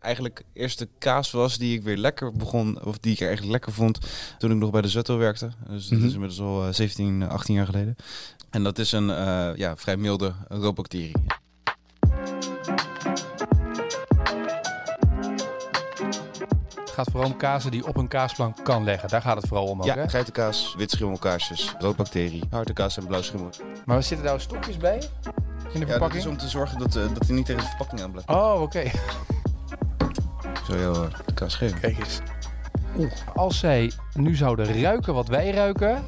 eigenlijk eerste kaas was die ik weer lekker begon, of die ik eigenlijk lekker vond toen ik nog bij de Zetto werkte. Dus dat Mhm. is inmiddels al eh, 17, 18 jaar geleden. En dat is een eh, ja, vrij milde roodbacterie. Het gaat vooral om kazen die op een kaasplank kan leggen. Daar gaat het vooral om ook, Ja, hè? geitenkaas, witschimmelkaarsjes, roodbacterie, harde kaas en blauw schimmel. Maar er zitten daar stokjes bij? In de Ja, dat verpakking? is om te zorgen dat, eh, dat hij niet tegen de verpakking aan blijft. Oh, oké. jou eh. Kijk eens. Oeh, als zij nu zouden ruiken wat wij ruiken...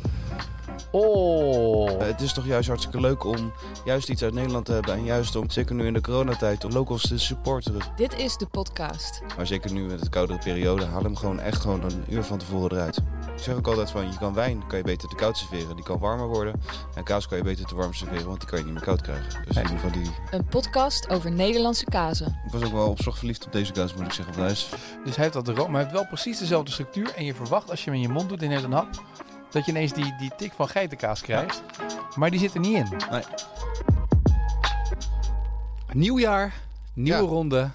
Oh. Eh, het is toch juist hartstikke leuk om juist iets uit Nederland te hebben. En juist om, zeker nu in de coronatijd, om locals te supporteren. Dit is de podcast. Maar zeker nu met de koudere periode, haal hem gewoon echt gewoon een uur van tevoren eruit. Ik zeg ook altijd van, je kan wijn, kan je beter te koud serveren. Die kan warmer worden. En kaas kan je beter te warm serveren, want die kan je niet meer koud krijgen. Dus in ieder geval die... Een podcast over Nederlandse kazen. Ik was ook wel op verliefd op deze kaas, moet ik zeggen. Dus hij heeft dat rood, maar hij heeft wel precies dezelfde structuur. En je verwacht als je hem in je mond doet en je neemt een hap... dat je ineens die, die tik van geitenkaas krijgt. Maar die zit er niet in. Nee. Nieuw jaar, nieuwe Ja. ronde.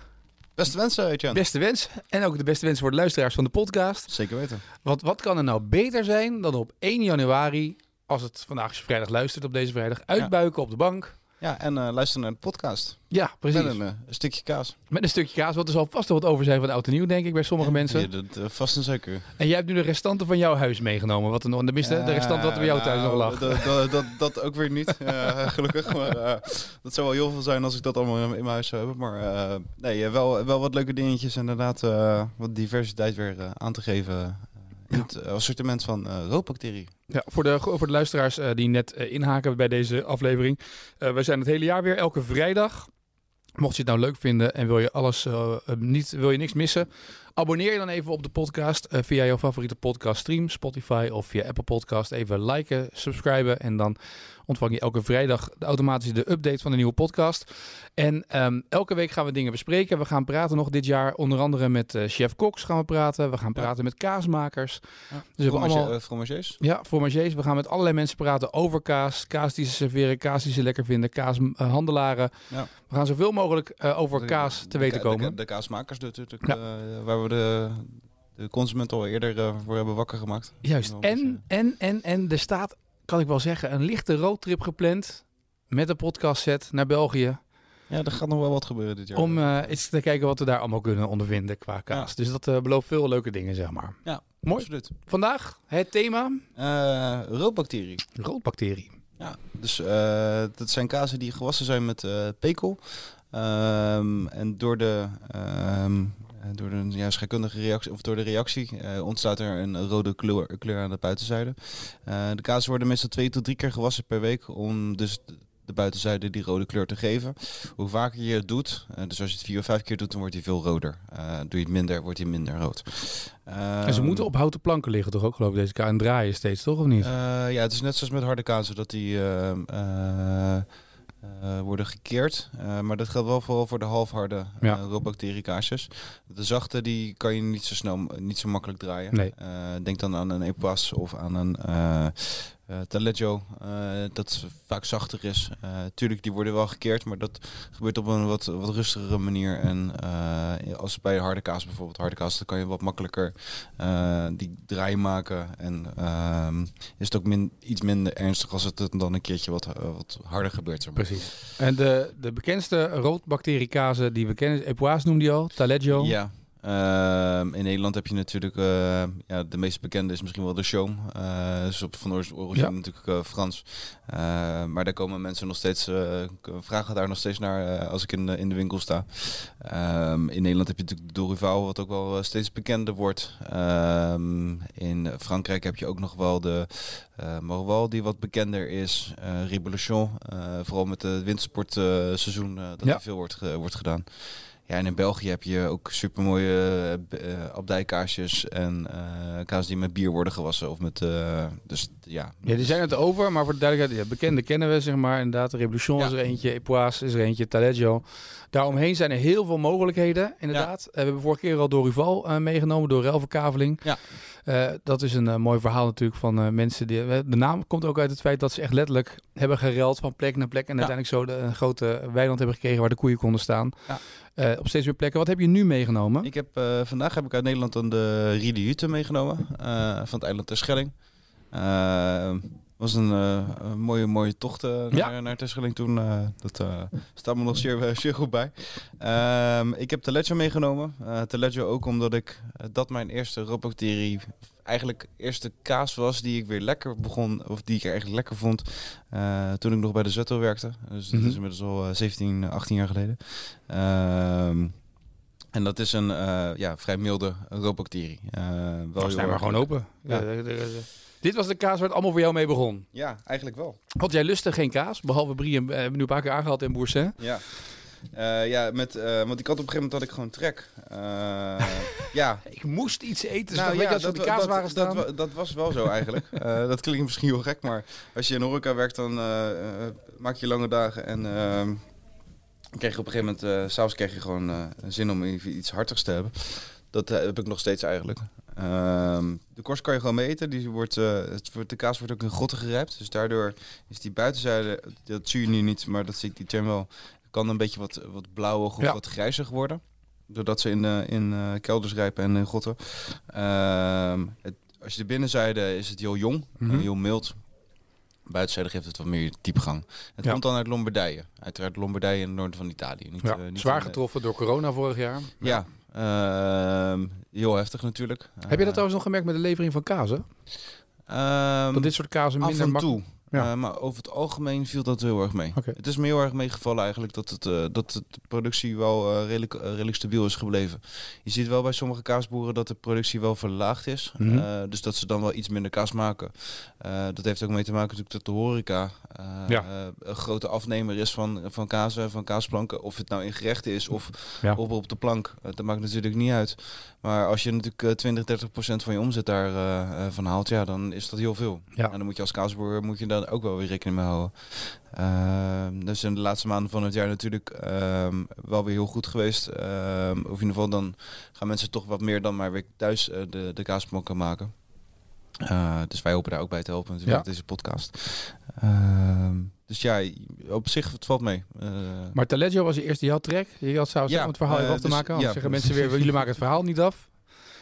Beste wensen, Etienne. Beste wens. En ook de beste wens voor de luisteraars van de podcast. Zeker weten. Want wat kan er nou beter zijn dan op 1 januari... als het vandaag als je vrijdag luistert op deze vrijdag... uitbuiken op de bank... Ja, en eh, luister naar de podcast. Ja, precies. Met een, eh, een stukje kaas. Met een stukje kaas. Want er zal vast wel wat over zijn van oud en nieuw, denk ik, bij sommige mensen. Ja, dat, eh, vast en zeker. En jij hebt nu de restanten van jouw huis meegenomen. Wat er nog, tenminste, de restanten wat er bij jou thuis nog Nou, lag. Dat, dat, dat, ook weer niet, gelukkig. Maar dat zou wel heel veel zijn als ik dat allemaal in, mijn huis zou hebben. Maar nee, wel, wel wat leuke dingetjes. Inderdaad, wat diversiteit weer aan te geven in het eh, assortiment van eh roodbacterie. Ja, voor, de, voor de luisteraars eh, die net inhaken bij deze aflevering. Wij zijn het hele jaar weer, elke vrijdag. Mocht je het nou leuk vinden en wil je alles niet, wil je niks missen, abonneer je dan even op de podcast eh, via jouw favoriete podcast stream, Spotify of via Apple Podcast. Even liken, subscriben en dan ontvang je elke vrijdag de automatisch de update van de nieuwe podcast. En ehm, elke week gaan we dingen bespreken. We gaan praten nog dit jaar onder andere met eh, chef Cox gaan we praten. We gaan Ja. praten met kaasmakers. Ja. Dus we allemaal... fromagers. Ja, fromagers. We gaan met allerlei mensen praten over kaas. Kaas die ze serveren, kaas die ze lekker vinden, kaashandelaren. Ja. We gaan zoveel mogelijk over De- kaas te de weten de komen. ka- De, kaasmakers natuurlijk, Ja. waar we de, de consument al eerder eh, voor hebben wakker gemaakt. Juist. En, en, en, en er staat, kan ik wel zeggen, een lichte roadtrip gepland met een podcast set naar België. Ja, er gaat nog wel wat gebeuren dit jaar. Om eh, eens te kijken wat we daar allemaal kunnen ondervinden qua kaas. Ja. Dus dat eh, belooft veel leuke dingen, zeg maar. ja, mooi. absoluut. Vandaag het thema roodbacterie. roodbacterie. Ja, dus dat zijn kazen die gewassen zijn met pekel. Ehm, en door de, ehm, eh, door de ja, scheikundige reactie, of door de reactie, eh, ontstaat er een rode kleur, kleur aan de buitenzijde. Eh, de kazen worden meestal twee tot drie keer gewassen per week om dus de- de buitenzijde die rode kleur te geven. Hoe vaker je het doet, eh, dus als je het vier of vijf keer doet, dan wordt hij veel roder. Eh, doe je het minder, wordt hij minder rood. en ze Ehm, moeten op houten planken liggen toch ook, geloof ik, deze kaas. En draaien steeds, toch? Of niet? eh, ja, het is net zoals met harde kazen dat die eh, eh, worden gekeerd. Eh, maar dat geldt wel vooral voor de halfharde Ja. ja. De zachte die kan je niet zo snel, niet zo makkelijk draaien. Nee. Eh, denk dan aan een Epas of aan een eh eh, Taleggio, eh, dat vaak zachter is. Eh, tuurlijk, die worden wel gekeerd, maar dat gebeurt op een wat, wat rustigere manier. En als bij harde kaas bijvoorbeeld, harde kaas, dan kan je wat makkelijker die draai maken. En ehm, is het ook min, iets minder ernstig als het dan een keertje wat, wat harder gebeurt. Zeg maar. Precies. En de, de bekendste roodbacteriekazen die we kennen, Epoise noemde je al, Taleggio. Ja. Ehm, in Nederland heb je natuurlijk, eh, ja, de meest bekende is misschien wel de Chaume. Eh dus op van origine Ja. natuurlijk eh, Frans. Eh, maar daar komen mensen nog steeds, vragen daar nog steeds naar als ik in de, in de winkel sta. Ehm, in Nederland heb je natuurlijk de Dorival, wat ook wel steeds bekender wordt. Ehm, in Frankrijk heb je ook nog wel de Morval, die wat bekender is. Eh vooral met het wintersportseizoen, dat Ja. er veel wordt, wordt gedaan. Ja, en in België heb je ook supermooie uh, abdijkaarsjes en eh kaas die met bier worden gewassen. Of met, eh, dus ja. Ja, die zijn het over, maar voor de duidelijkheid, ja, bekende kennen we, zeg maar. Inderdaad, Revolution is Ja. er eentje, Epoise is er eentje, Taleggio. Daaromheen zijn er heel veel mogelijkheden, inderdaad. Eh, we hebben vorige keer al Dorival uh, meegenomen, door ruilverkaveling. Ja. Uh, dat is een uh, mooi verhaal natuurlijk van mensen. Die, de naam komt ook uit het feit dat ze echt letterlijk hebben gereld van plek naar plek. En uiteindelijk zo de, een grote weiland hebben gekregen waar de koeien konden staan. Ja. eh, op steeds meer plekken. Wat heb je nu meegenomen? Ik heb, eh, vandaag heb ik uit Nederland dan de Riede Jute meegenomen. eh, van het eiland Terschelling. Eh was een, eh, een mooie, mooie tocht eh, Ja. naar, naar Terschelling toen. dat staat me nog zeer, zeer goed bij. Ehm, ik heb Taleggio meegenomen. Uh, Taleggio ook omdat ik dat mijn eerste roodbacterie eigenlijk eerste kaas was die ik weer lekker begon, of die ik eigenlijk lekker vond toen ik nog bij de Zetto werkte. Dus dat Mhm. is inmiddels al eh, 17, 18 jaar geleden. Ehm, en dat is een ja, vrij milde roodbacterie. Wel Nou, heel snij maar gewoon open. Ja. Eh, dit was de kaas waar het allemaal voor jou mee begon. Ja, eigenlijk wel. Want jij lustte geen kaas, behalve Brie en eh, hebben nu een paar keer aangehaald in Boursin. Ja. Eh, ja, met, eh, want ik had op een gegeven moment dat ik gewoon trek. Ja, Ik moest iets eten, dus Nou als we dat, de dat, staan. dat, wa- dat was wel zo eigenlijk. Dat klinkt misschien heel gek, maar als je in horeca werkt, dan maak je lange dagen. En ehm, kreeg je op een gegeven moment, s'avonds kreeg je gewoon zin om iets hartigs te hebben. Dat heb ik nog steeds eigenlijk. Ehm, de korst kan je gewoon mee eten. Die wordt, eh, het, wordt- de kaas wordt ook in grotten gerijpt. Dus daardoor is die buitenzijde, dat zie je nu niet, maar dat ziet die jam wel, kan een beetje wat, wat blauwig of Ja. wat grijzig worden. Doordat ze in, eh, in eh, kelders rijpen en in grotten. Ehm, het, als je de binnenzijde is het heel jong, Mhm. heel mild. Buitenzijde geeft het wat meer diepgang. Het Ja. komt dan uit Lombardije. Uiteraard Lombardije in het noorden van Italië. Niet, Ja, niet zwaar getroffen door corona vorig jaar. Ja, heel heftig natuurlijk. Heb je dat trouwens nog gemerkt met de levering van kaas? Hè? Ehm, Dat dit soort kazen minder makkelijk... Ja. Eh, maar over het algemeen viel dat heel erg mee. Het is me heel erg meegevallen eigenlijk dat, het, eh, dat de productie wel eh, redelijk, redelijk stabiel is gebleven. Je ziet wel bij sommige kaasboeren dat de productie wel verlaagd is. Mhm. Dus dat ze dan wel iets minder kaas maken. Dat heeft ook mee te maken natuurlijk dat de horeca Ja. een grote afnemer is van, van kazen, van kaasplanken. Of het nou in gerechten is of Ja. op, op de plank. Dat maakt natuurlijk niet uit. Maar als je natuurlijk eh, 20, 30 procent van je omzet daar eh, eh, van haalt, ja, dan is dat heel veel. Ja. En dan moet je als kaasboer moet je daar ook wel weer rekening mee houden. Ehm, dus in de laatste maanden van het jaar natuurlijk ehm, wel weer heel goed geweest. Ehm, of in ieder geval dan gaan mensen toch wat meer dan maar weer thuis eh, de, de kaasplanken maken. Eh, dus wij hopen daar ook bij te helpen natuurlijk Ja. met deze podcast. Dus ja, op zich het valt mee. Eh, Maar Taleggio was de eerste die had trek. Je had zou Ja, om het verhaal eh, af te dus- maken. Anders ja. zeggen mensen weer, jullie maken het verhaal niet af.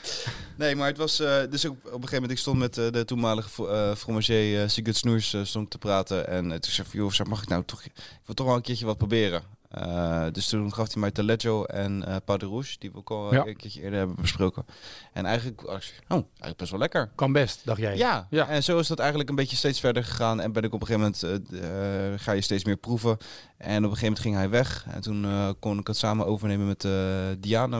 Nee, maar het was eh, dus ook op een gegeven moment. Ik stond met de toenmalige eh fromager Sigurd Snoers stond te praten en uh, toen zei van, joh, mag ik nou toch? Ik wil toch wel een keertje wat proberen. Eh, dus toen gaf hij mij Taleggio en eh Pau de Rouge, die we ook al Ja. een keertje eerder hebben besproken. En eigenlijk, oh, eigenlijk best wel lekker. Kan best, dacht jij. Ja, Ja. en zo is dat eigenlijk een beetje steeds verder gegaan. En ben ik op een gegeven moment, eh, eh, ga je steeds meer proeven. En op een gegeven moment ging hij weg. En toen eh, kon ik het samen overnemen met eh Diana,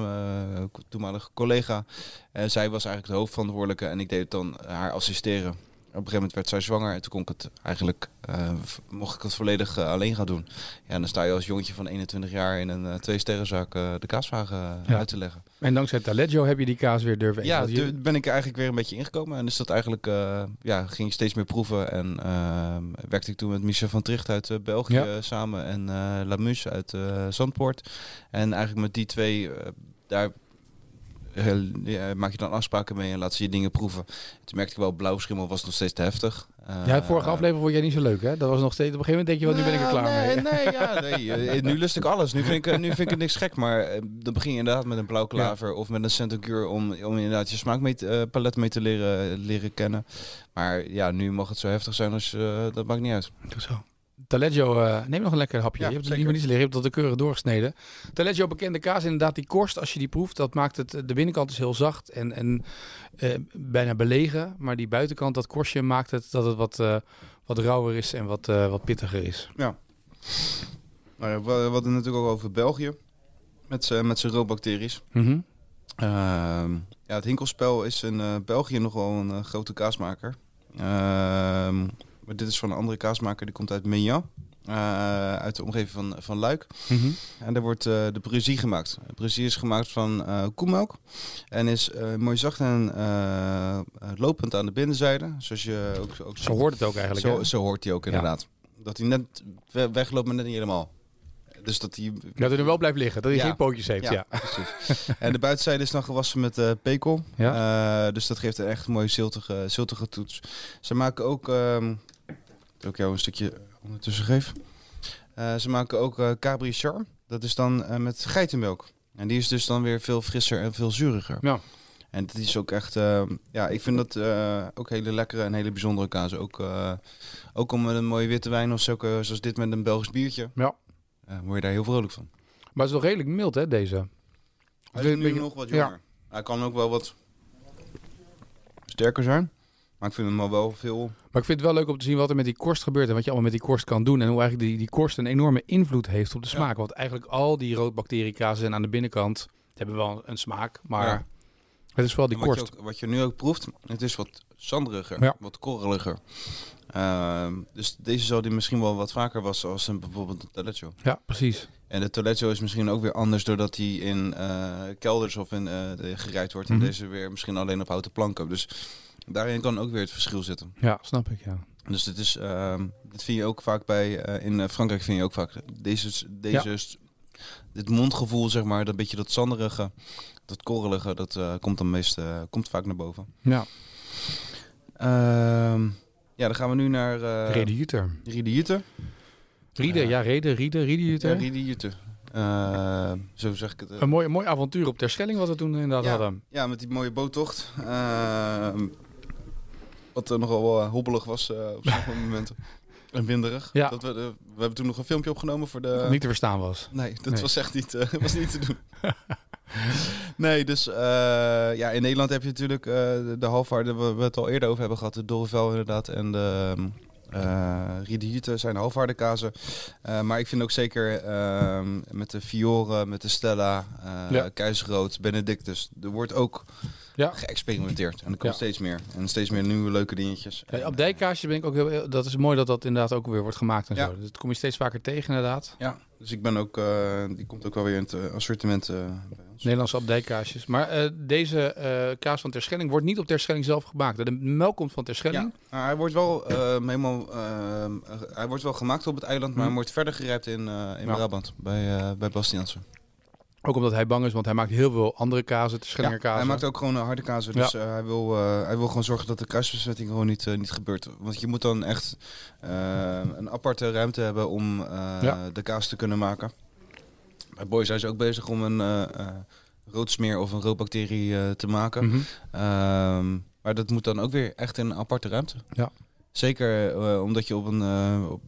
eh, toenmalige collega. En zij was eigenlijk de hoofdverantwoordelijke en ik deed het dan haar assisteren. Op een gegeven moment werd zij zwanger en toen kon ik het eigenlijk, eh, mocht ik het volledig eh, alleen gaan doen. Ja, en dan sta je als jongetje van 21 jaar in een eh, twee sterrenzaak eh, de kaaswagen Ja. uit te leggen. En dankzij Taleggio heb je die kaas weer durven eten. Ja, je- toen ben ik eigenlijk weer een beetje ingekomen. En dus dat eigenlijk, ja, ging ik steeds meer proeven. En ehm, werkte ik toen met Michel van Tricht uit België Ja. samen. En Lamus uit Zandpoort. En eigenlijk met die twee, daar eh, maak je dan afspraken mee en laat ze je dingen proeven. Toen merkte ik wel, blauwschimmel was nog steeds te heftig. ja, de vorige Eh, aflevering vond jij niet zo leuk, hè? Dat was nog steeds... Op een gegeven moment denk je, wel, nu ben ik er klaar nee, mee. Nee, ja, nee. eh, Nu lust ik alles. Nu vind ik, eh, nu vind ik het niks gek. Maar eh, dan begin je inderdaad met een blauw klaver of met een centaucure om, om inderdaad je smaakpalet mee te leren, leren kennen. Maar ja, nu mag het zo heftig zijn als eh, dat maakt niet uit. Doe zo. Taleggio, eh, neem nog een lekker hapje. Ja, je hebt het liever niet leren, je hebt dat de keurig doorgesneden. Taleggio, bekende kaas, inderdaad, die korst, als je die proeft, dat maakt het, de binnenkant is heel zacht en, en eh, bijna belegen. Maar die buitenkant, dat korstje, maakt het dat het wat, eh, wat rauwer is en wat, wat pittiger is. Nou, ja, we, hadden het natuurlijk ook over België. Met zijn met zijn roodbacteriës. Mhm. Ehm, ja, het Hinkelspel is in België nog wel een grote kaasmaker. Ehm, maar dit is van een andere kaasmaker, die komt uit Mignan. eh, uit de omgeving van, van Luik. Mhm. En daar wordt eh, de bruzie gemaakt. De is gemaakt van eh koemelk. En is mooi zacht en lopend aan de binnenzijde. Zoals je ook, ook Zo hoort het ook eigenlijk. zo, zo hoort hij ook inderdaad. Dat hij net we- wegloopt, maar net niet helemaal. Dus dat hij... Dat hij er wel blijft liggen, dat hij Ja. geen pootjes heeft. Ja. Ja, precies. en de buitenzijde is dan gewassen met pekel. Ja. Dus dat geeft een echt mooie ziltige, ziltige toets. Ze maken ook... ehm dat ik jou een stukje ondertussen geef. Eh, ze maken ook eh Cabri Char. dat is dan eh, met geitenmelk. En die is dus dan weer veel frisser en veel zuriger. Ja. En dat is ook echt, ja, ik vind dat ook hele lekkere en hele bijzondere kaas. Ook, ook om met een mooie witte wijn of zo, zoals dit met een Belgisch biertje, Ja. word je daar heel vrolijk van. Maar het is nog redelijk mild, hè, deze? Hij is nu beetje- nog wat ja. jonger. Hij kan ook wel wat sterker zijn. Maar ik vind hem al wel veel... Maar ik vind het wel leuk om te zien wat er met die korst gebeurt en wat je allemaal met die korst kan doen. En hoe eigenlijk die, die korst een enorme invloed heeft op de Ja. smaak. Want eigenlijk al die roodbacteriekazen zijn aan de binnenkant, hebben wel een smaak, maar Ja. het is vooral die je korst. ook- wat je nu ook proeft, het is wat zanderiger, Ja. wat korreliger. Ehm, dus deze zal die misschien wel wat vaker was als een, bijvoorbeeld een toiletjo. Ja, precies. En de toiletjo is misschien ook weer anders doordat die in eh, kelders of in de- gerijd wordt. Mhm. En deze weer misschien alleen op houten planken. Dus daarin kan ook weer het verschil zitten. Ja, snap ik, ja. Dus dit is, dit vind je ook vaak bij, eh, in eh, Frankrijk vind je ook vaak deze, deze, dit mondgevoel zeg maar, dat beetje dat zanderige, dat korrelige, dat eh, komt dan meest, komt vaak naar boven. Ja, Ehm, ja, dan gaan we nu naar uh, Rede Jute. Riede, Ja. ja, Rede, Riede, Ja. Riede Jute. Eh, zo zeg ik het. Een mooi, mooi avontuur op Terschelling wat we toen inderdaad Ja. hadden. Ja, met die mooie boottocht. Ehm, wat er nogal wel eh, hobbelig was eh, op sommige momenten. En winderig. Ja. Dat we, eh, we hebben toen nog een filmpje opgenomen voor de... Niet te verstaan was. Nee, dat Nee. was echt niet, eh, was niet te doen. nee, dus eh, ja, in Nederland heb je natuurlijk eh, de, de halfvaarden, waar we het al eerder over hebben gehad. De Dorrevel inderdaad en de uh, zijn halfvaardenkazen. Uh, maar ik vind ook zeker ehm, met de Fiore, met de Stella, Ja. Keizerrood, Benedictus. Er wordt ook Ja. geëxperimenteerd. En er komt Ja. steeds meer. En steeds meer nieuwe leuke dingetjes. Ja, op dijkkaasjes ben ik ook heel, dat is mooi dat dat inderdaad ook weer wordt gemaakt en zo. Dat kom je steeds vaker tegen inderdaad. Ja, dus ik ben ook, eh, die komt ook wel weer in het eh, assortiment eh, bij ons. Nederlandse abdijkaasjes. Maar eh, deze eh, kaas van Terschelling wordt niet op Terschelling zelf gemaakt. De melk komt van Terschelling. Ja, hij wordt wel eh, helemaal, eh, hij wordt wel gemaakt op het eiland, maar hij wordt verder gerijpt in, eh, in. Brabant, bij, eh bij Bastiaanse. Ook omdat hij bang is, want hij maakt heel veel andere kazen, Terschellinger kazen. hij maakt ook gewoon een harde kazen, dus eh, hij, wil, eh, hij wil gewoon zorgen dat de kruisbesmetting gewoon niet, eh, niet gebeurt. Want je moet dan echt eh, een aparte ruimte hebben om eh, Ja. de kaas te kunnen maken. Bij Boy zijn ze ook bezig om een eh eh, roodsmeer of een roodbacterie eh, te maken. Mhm. Ehm, maar dat moet dan ook weer echt in een aparte ruimte. Ja. Zeker eh, omdat je op een, eh, op,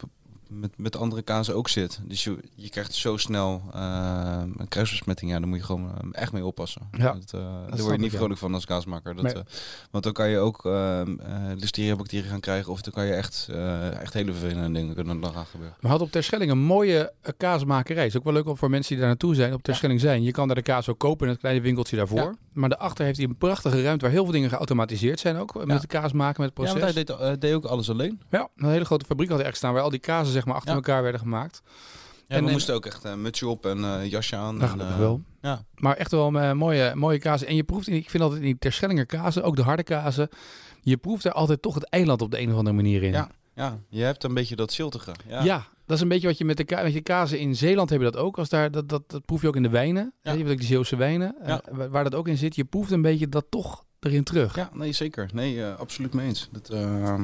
met, met andere kazen ook zit. Dus je, je krijgt zo snel eh, een kruisbesmetting. Ja, daar moet je gewoon eh, echt mee oppassen. Ja, dat, eh, daar snap word je niet ja. vrolijk van als kaasmaker. Dat, Nee. want dan kan je ook uh, listeria-bacteriën gaan krijgen. Of dan kan je echt, echt hele vervelende dingen kunnen dan gaan gebeuren. We hadden op Terschelling een mooie kaasmakerij. Is ook wel leuk om voor mensen die daar naartoe zijn op Terschelling zijn. Je kan daar de kaas ook kopen in het kleine winkeltje daarvoor. Ja. Maar daarachter heeft hij een prachtige ruimte waar heel veel dingen geautomatiseerd zijn ook. Met de kaas maken, met het Ja, proces. want hij deed, deed ook alles alleen. Ja, een hele grote fabriek had hij echt staan waar al die kazen zeg maar achter Ja. elkaar werden gemaakt. Ja, En- we en- moesten ook echt een mutsje op en eh, jasje aan. Nou, en, eh, wel. Ja. Maar echt wel een eh, mooie, mooie kazen. En je proeft, in, ik vind altijd in die Terschellinger kazen, ook de harde kazen, je proeft er altijd toch het eiland op de een of andere manier in. Ja. Ja, je hebt een beetje dat ziltige. Ja. Ja. dat is een beetje wat je met de, ka met je kazen in Zeeland hebben dat ook. Als daar, dat, dat, dat proef je ook in de wijnen. Ja. Je hebt ook die Zeeuwse wijnen, Ja. eh, waar- dat ook in zit. Je proeft een beetje dat toch erin terug. Ja, nee, zeker. Nee, eh, absoluut mee eens. Dat, eh,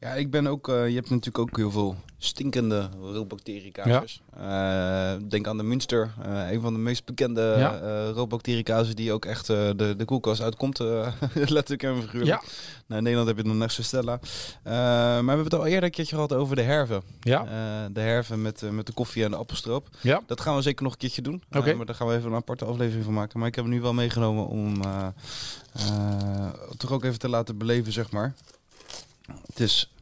ja, ik ben ook, eh, je hebt natuurlijk ook heel veel stinkende roodbacteriekaasjes. Eh, denk aan de Münster, eh, een van de meest bekende Ja. die ook echt de, de koelkast uitkomt, letterlijk en figuurlijk. Ja. Nou, in Nederland heb je dan Neste Stella. Eh, maar we hebben het al eerder een keertje gehad over de herven. Ja. De herven met, met de koffie en de appelstroop. Ja. Dat gaan we zeker nog een keertje doen. Oké. maar daar gaan we even een aparte aflevering van maken. Maar ik heb hem nu wel meegenomen om toch ook even te laten beleven, zeg maar. Het is...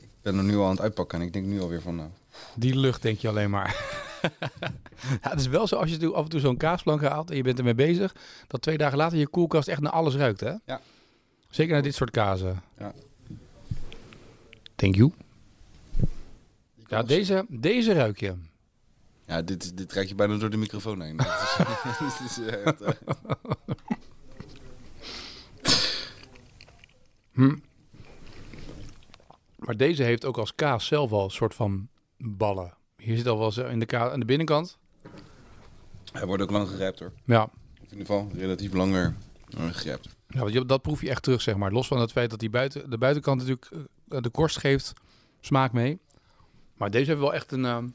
Ik ben er nu al aan het uitpakken en ik denk nu alweer van... nou, Die lucht denk je alleen maar. ja, het is wel zo als je af en toe zo'n kaasplank haalt en je bent ermee bezig, dat twee dagen later je koelkast echt naar alles ruikt, hè? Ja. Zeker naar dit soort kazen. Ja. Thank you. Ja, deze, deze ruik je. Ja, dit, dit raak je bijna door de microfoon heen. Dit is, dit is echt, eh, Hm. Maar deze heeft ook als kaas zelf al een soort van ballen. Hier zit al wel zo in de, ka aan de binnenkant. Hij wordt ook lang gerijpt hoor. Ja, Of in ieder geval relatief langer eh, gerijpt. Ja, want dat proef je echt terug, zeg maar. Los van het feit dat die buiten, de buitenkant natuurlijk eh, de korst geeft smaak mee. Maar deze hebben wel echt een... ehm,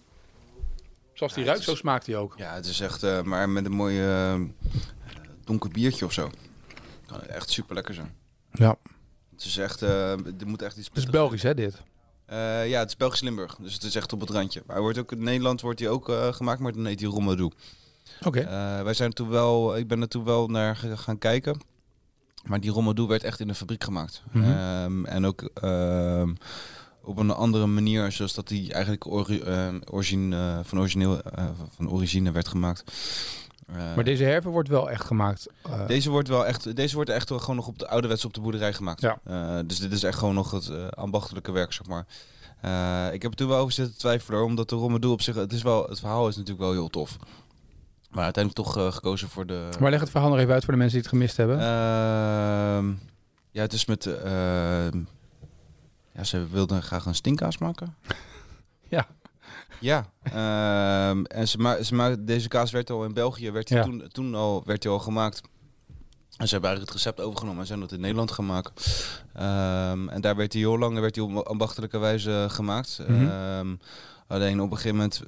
Zoals die Ja, ruikt, zo smaakt hij ook. Ja, het is echt, eh, maar met een mooi eh, donker biertje of zo. Kan het echt super lekker zijn. Ja. Het is echt, eh er moet echt iets Het is Belgisch, hè, dit? Eh, ja, het is Belgisch Limburg, dus het is echt op het randje. Maar hij wordt ook in Nederland wordt hij ook eh, gemaakt, maar dan heet hij Romadoe. Oké. Wij zijn toen wel, ik ben er toen wel naar gaan kijken. Maar die Romadoe werd echt in de fabriek gemaakt. Mhm. Ehm, en ook ehm, op een andere manier, zoals dat die eigenlijk ori origine, van, origineel, van origine werd gemaakt. Eh, maar deze herven wordt wel echt gemaakt. eh, deze wordt wel echt, deze wordt echt gewoon nog op de ouderwets op de boerderij gemaakt. Ja. Eh, dus dit is echt gewoon nog het ambachtelijke werk, zeg maar. Ik heb er toen wel over zitten twijfelen, omdat de Romadoe op zich, het is wel, het verhaal is natuurlijk wel heel tof. Maar uiteindelijk toch gekozen voor de. Maar leg het verhaal nog even uit voor de mensen die het gemist hebben. Ehm, ja, het is met. ja, ze wilden graag een stinkkaas maken. Ja. Ja. ehm, en ze ma ze ma deze kaas werd al in België, werd Ja. toen, toen al, werd al gemaakt. En ze hebben eigenlijk het recept overgenomen en zijn dat in Nederland gaan maken. Ehm, en daar werd hij heel lang werd die op ambachtelijke wijze gemaakt. Mhm. Ehm, alleen op een gegeven moment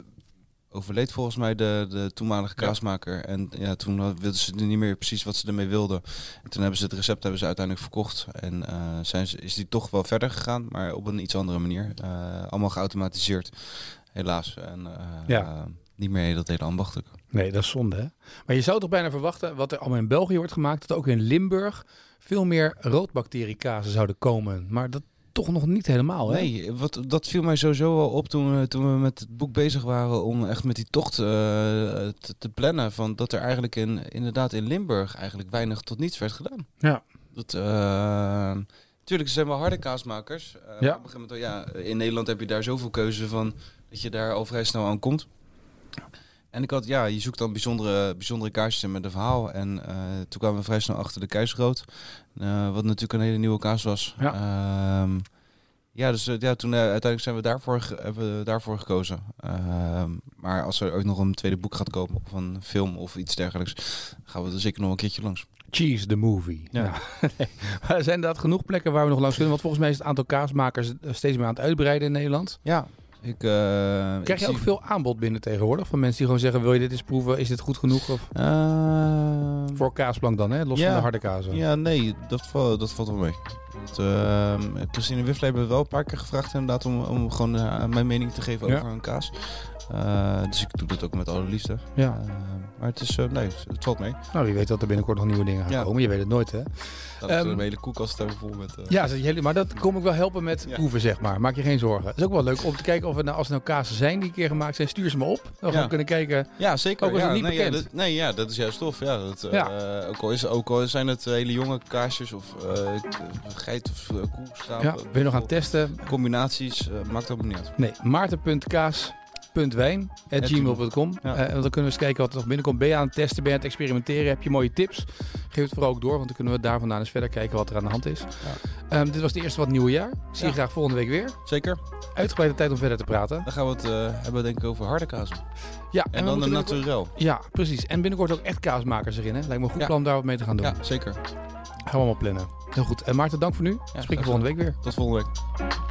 overleed volgens mij de, de toenmalige Ja. kaasmaker. En ja, toen wilden ze niet meer precies wat ze ermee wilden. En toen hebben ze het recept hebben ze uiteindelijk verkocht. En eh, zijn ze, is die toch wel verder gegaan, maar op een iets andere manier. Eh, allemaal geautomatiseerd, helaas. En eh, Ja. niet meer dat hele ambachtelijke. Nee, dat is zonde, hè? Maar je zou toch bijna verwachten, wat er allemaal in België wordt gemaakt, dat ook in Limburg veel meer roodbacteriekazen zouden komen. Maar dat toch nog niet helemaal, hè? Nee, wat, dat viel mij sowieso wel op toen we, toen we met het boek bezig waren om echt met die tocht eh, te, te plannen. Van dat er eigenlijk in, inderdaad in Limburg eigenlijk weinig tot niets werd gedaan. Ja. Dat, tuurlijk, ze zijn wel harde kaasmakers. Ja. Op een gegeven moment, ja, in Nederland heb je daar zoveel keuze van dat je daar al vrij snel aan komt. En ik had, ja, je zoekt dan bijzondere, bijzondere kaarsjes in met een verhaal. En eh, toen kwamen we vrij snel achter de keisrood. eh, wat natuurlijk een hele nieuwe kaas was. Ja. Ehm, ja, dus eh, ja, toen uiteindelijk zijn we daarvoor, hebben we daarvoor gekozen. Ehm, maar als er ooit nog een tweede boek gaat komen of een film of iets dergelijks, gaan we er zeker nog een keertje langs. Cheese the movie. Ja. Nou, zijn inderdaad genoeg plekken waar we nog langs kunnen. Want volgens mij is het aantal kaasmakers steeds meer aan het uitbreiden in Nederland. Ja, ik, eh, Krijg ik je ook veel aanbod binnen tegenwoordig? Van mensen die gewoon zeggen, wil je dit eens proeven? Is dit goed genoeg? Of Ehm, voor kaasplank dan, hè? Los Ja. van de harde kazen. Ja, nee, dat, valt dat valt wel mee. Ehm, Christine Wiffler hebben we wel een paar keer gevraagd inderdaad om, om gewoon eh, mijn mening te geven Ja. over een kaas. Eh, dus ik doe dat ook met alle liefde. Ja. Eh, maar het is, nee, het valt mee. Nou, wie weet dat er binnenkort nog nieuwe dingen gaan Ja. komen. Je weet het nooit, hè? Dat Ehm, is een hele koelkast hebben vol met... Ja, maar dat kom ik wel helpen met Ja. proeven, zeg maar. Maak je geen zorgen. Het is ook wel leuk om te kijken of er nou, als er nou kazen zijn die een keer gemaakt zijn, stuur ze me op. Dan gaan we kunnen kijken. Ja, zeker. Ook al is ja, het niet nee, ja, bekend. dat, nee, ja, dat is juist tof. Ja, dat, ook, al is, ook al zijn het hele jonge kaasjes of geit of koe, schaap. Ja, eh, ben je nog aan het testen? Combinaties, eh, maakt ook niet uit. Nee. Ja. Eh, en dan kunnen we eens kijken wat er nog binnenkomt. Ben je aan het testen, ben je aan het experimenteren? Heb je mooie tips? Geef het vooral ook door, want dan kunnen we daar vandaan eens verder kijken wat er aan de hand is. Ehm, dit was de eerste van het nieuwe jaar. Zie je Ja. graag volgende week weer. Zeker. Uitgebreide tijd om verder te praten. Dan gaan we het eh, hebben denk ik over harde kazen. Ja, En, dan de naturel. Ja, precies. En binnenkort ook echt kaasmakers erin. Hè? Lijkt me een goed Ja. plan om daar wat mee te gaan doen. Ja, zeker. Gaan we allemaal plannen. Heel goed. En Maarten, dank voor nu. Spreek je volgende week weer. Tot volgende week.